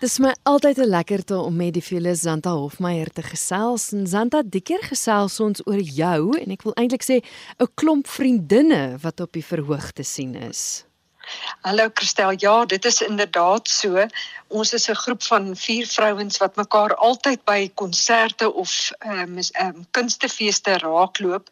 Dis my altyd 'n lekkerte om met die Felice Zanta Hofmeyer te gesels. En Zanta, die keer gesels ons oor jou en ek wil eintlik sê 'n klomp vriendinne wat op die verhoog te sien is. Hallo Christel, ja, dit is inderdaad so. Ons is 'n groep van vier vrouens wat mekaar altyd by konserte of ehm um, um, kunstefeeste raakloop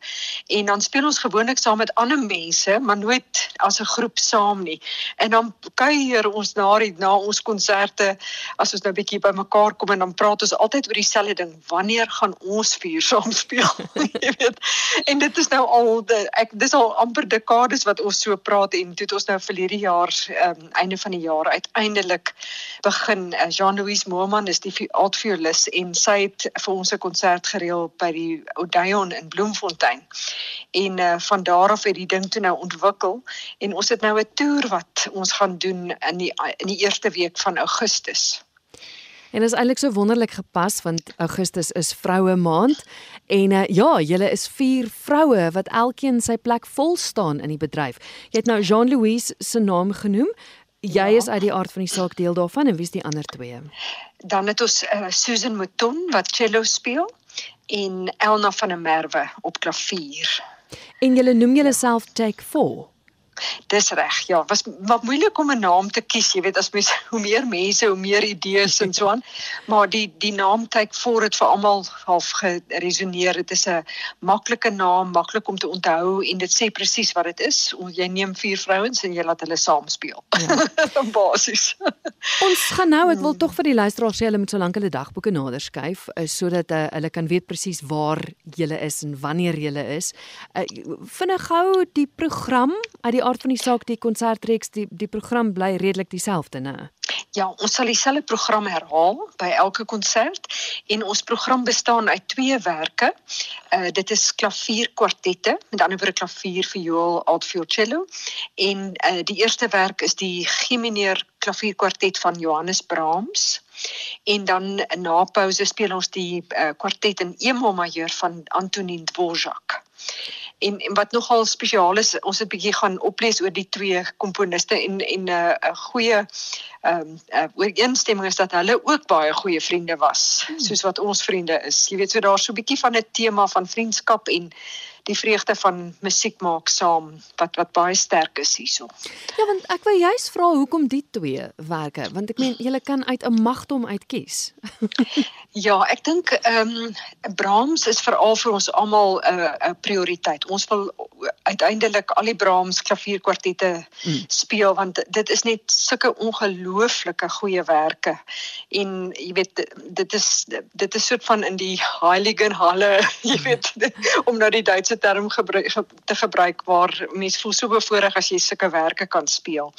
en dan speel ons gewoonlik saam met ander mense, maar nooit as 'n groep saam nie. En dan kuier ons na die na ons konserte as ons nou bietjie by mekaar kom en dan praat ons altyd oor dieselfde ding, wanneer gaan ons vier saam speel? Jy weet. En dit is nou al de, ek dis al amper dekades wat ons so praat en toe het ons nou vir hierdie jaar um, einde van die jaar uiteindelik begin. Uh, Jean-Louis Moorman is die altviolis en sy het vir ons 'n konsert gereël by die Odeon in Bloemfontein. En uh, van daar af het die ding toe nou ontwikkel en ons het nou 'n toer wat ons gaan doen in die in die eerste week van Augustus. En dit is eintlik so wonderlik gepas want Augustus is vroue maand en uh, ja, julle is vier vroue wat elkeen sy plek vol staan in die bedryf. Jy het nou Jean-Louise se naam genoem. Jy ja. is uit die aard van die saak deel daarvan en wie's die ander twee? Dan het ons uh, Susan Mouton wat cello speel en Elna van der Merwe op klavier. En julle noem julleself Take 4. Dis reg. Ja, was wat moeilik om 'n naam te kies, jy weet as mens hoe meer mense, hoe meer idees en so aan. Maar die die naam kyk voor dit vir almal half geresoneer. Dit is 'n maklike naam, maklik om te onthou en dit sê presies wat dit is. Jy neem vier vrouens en jy laat hulle saam speel. Ja. Basies. Ons gaan nou, ek wil tog vir die luisteraars sê hulle moet so lank hulle dagboeke nader skuif uh, sodat uh, hulle kan weet presies waar jy is en wanneer jy is. Uh, vinnig gou die program uit die aard van die saak die konsertreeks die die program bly redelik dieselfde, né? Ja, ons sal dieselfde program herhaal by elke konsert en ons program bestaan uit twee werke. Uh dit is klavierkwartette, met ander woorde klavier, viool, altvioolcello en uh die eerste werk is die G mineur klavierkwartet van Johannes Brahms. En dan na pouse speel ons die uh, kwartet in E majeur van Antonin Dvorak en en wat nogal spesiaal is ons het bietjie gaan oplees oor die twee komponiste en en 'n uh, 'n goeie ehm um, uh, ooreenstemming is dat hulle ook baie goeie vriende was hmm. soos wat ons vriende is jy weet so daar's so 'n bietjie van 'n tema van vriendskap en die vreugde van musiek maak saam wat wat baie sterk is hierso. Ja, want ek wil juist vra hoekom die twee werke, want ek meen jy kan uit 'n magdom uitkies. ja, ek dink ehm um, Brahms is veral vir ons almal 'n uh, 'n prioriteit. Ons wil uiteindelik al die Brahms klavierkwartette mm. speel want dit is net sulke ongelooflike goeiewerke. En jy weet dit is dit is soort van in die Heiligen Halle, jy weet om nou die Duitse term gebruik te gebruik waar mense voel so bevoorreg as jy sulke werke kan speel.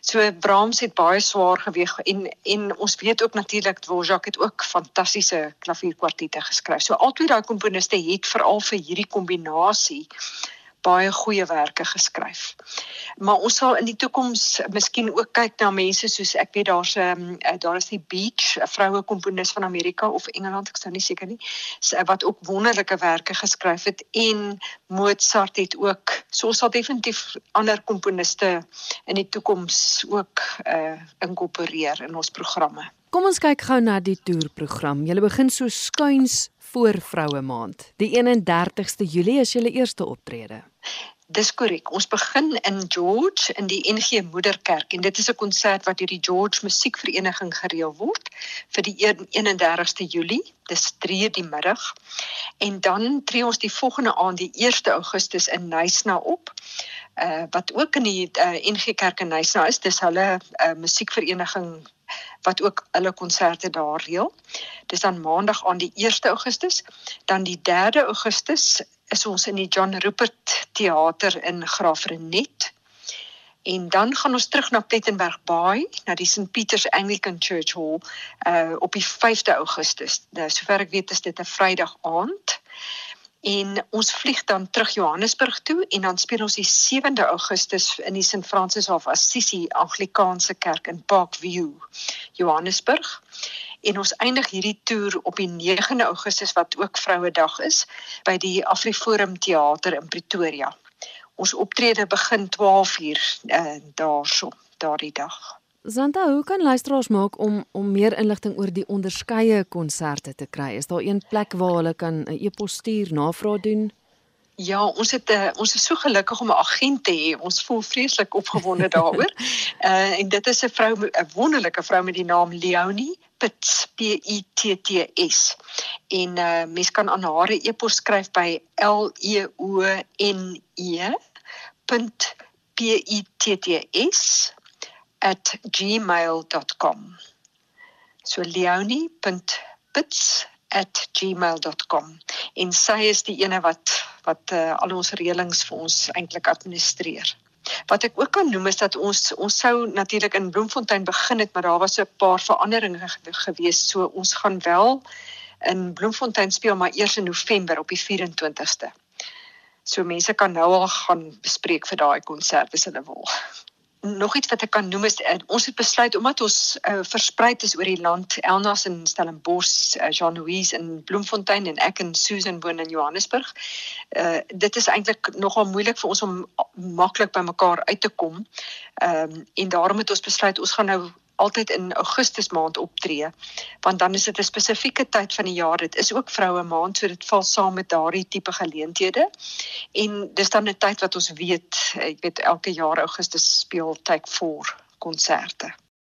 So Brahms het baie swaar geweg en en ons weet ook natuurlik Dvorak het ook fantastiese klavierkwartette geskryf. So albei daai komponiste het veral vir hierdie kombinasie baie goeie werke geskryf. Maar ons sal in die toekoms miskien ook kyk na mense soos ek weet daar's 'n ehm, daar is die Beach, 'n vroue komponis van Amerika of Engeland, ek sou nie seker nie, wat ook wonderlike werke geskryf het en Mozart het ook. So ons sal definitief ander komponiste in die toekoms ook uh inkorporeer in ons programme. Kom ons kyk gou na die toerprogram. Jy begin so skuins voor Vroue Maand. Die 31ste Julie is julle eerste optrede. Dis korrek. Ons begin in George in die NG Moederkerk en dit is 'n konsert wat deur die George Musiekvereniging gereël word vir die 31ste Julie. Dis 3:00 die middag. En dan tree ons die volgende aand die 1 Augustus in Nysna op. Uh wat ook in die uh, NG Kerk in Nysna is. Dis hulle uh, musiekvereniging wat ook hulle konserte daar reël. Dis dan maandag aan die 1 Augustus, dan die 3 Augustus is ons in die John Rupert Theater in Graafrenet. En dan gaan ons terug na Plettenberg Bay, na die St Peter's Anglican Church Hall uh op die 5de Augustus. Nou sover ek weet is dit 'n Vrydag aand. En ons vlieg dan terug Johannesburg toe en dan speel ons die 7de Augustus in die St Francis of Assisi Anglikaanse Kerk in Parkview, Johannesburg. En ons eindig hierdie toer op die 9de Augustus wat ook Vrouedag is by die Afriforum Theater in Pretoria. Ons optrede begin 12:00 uh, daarso daardie dag. Zanta, hoe kan luisteraars maak om om meer inligting oor die onderskeie konserte te kry? Is daar een plek waar hulle kan 'n e-pos stuur, navraag doen? Ja, ons het uh, ons is so gelukkig om 'n agent te hê. Ons voel vreeslik opgewonde daaroor. uh en dit is 'n vrou 'n wonderlike vrou met die naam Leonie Pitts P I T T S. En uh mens kan aan haar e-pos skryf by L E O N E P I T T S @gmail.com. So leonie.pitts@gmail.com. En sy is die ene wat wat uh, al ons reëlings vir ons eintlik administreer. Wat ek ook kan noem is dat ons ons sou natuurlik in Bloemfontein begin het, maar daar was 'n paar veranderinge gewees. So ons gaan wel in Bloemfontein speel maar eers in November op die 24ste. So mense kan nou al gaan bespreek vir daai konsert as hulle wil nog iets wat ek kan noem is uh, ons het besluit omdat ons uh, versprei is oor die land Elnas in Stellenbosch, uh, Jean-Louis in Bloemfontein en ek en Susan woon in Johannesburg. Uh, dit is eintlik nogal moeilik vir ons om maklik by mekaar uit te kom. Ehm um, en daarom het ons besluit ons gaan nou altyd in Augustus maand optree want dan is dit 'n spesifieke tyd van die jaar. Dit is ook vroue maand so dit val saam met daardie tipe geleenthede en dis dan 'n tyd wat ons weet ek weet elke jaar Augustus speel Take 4 konserte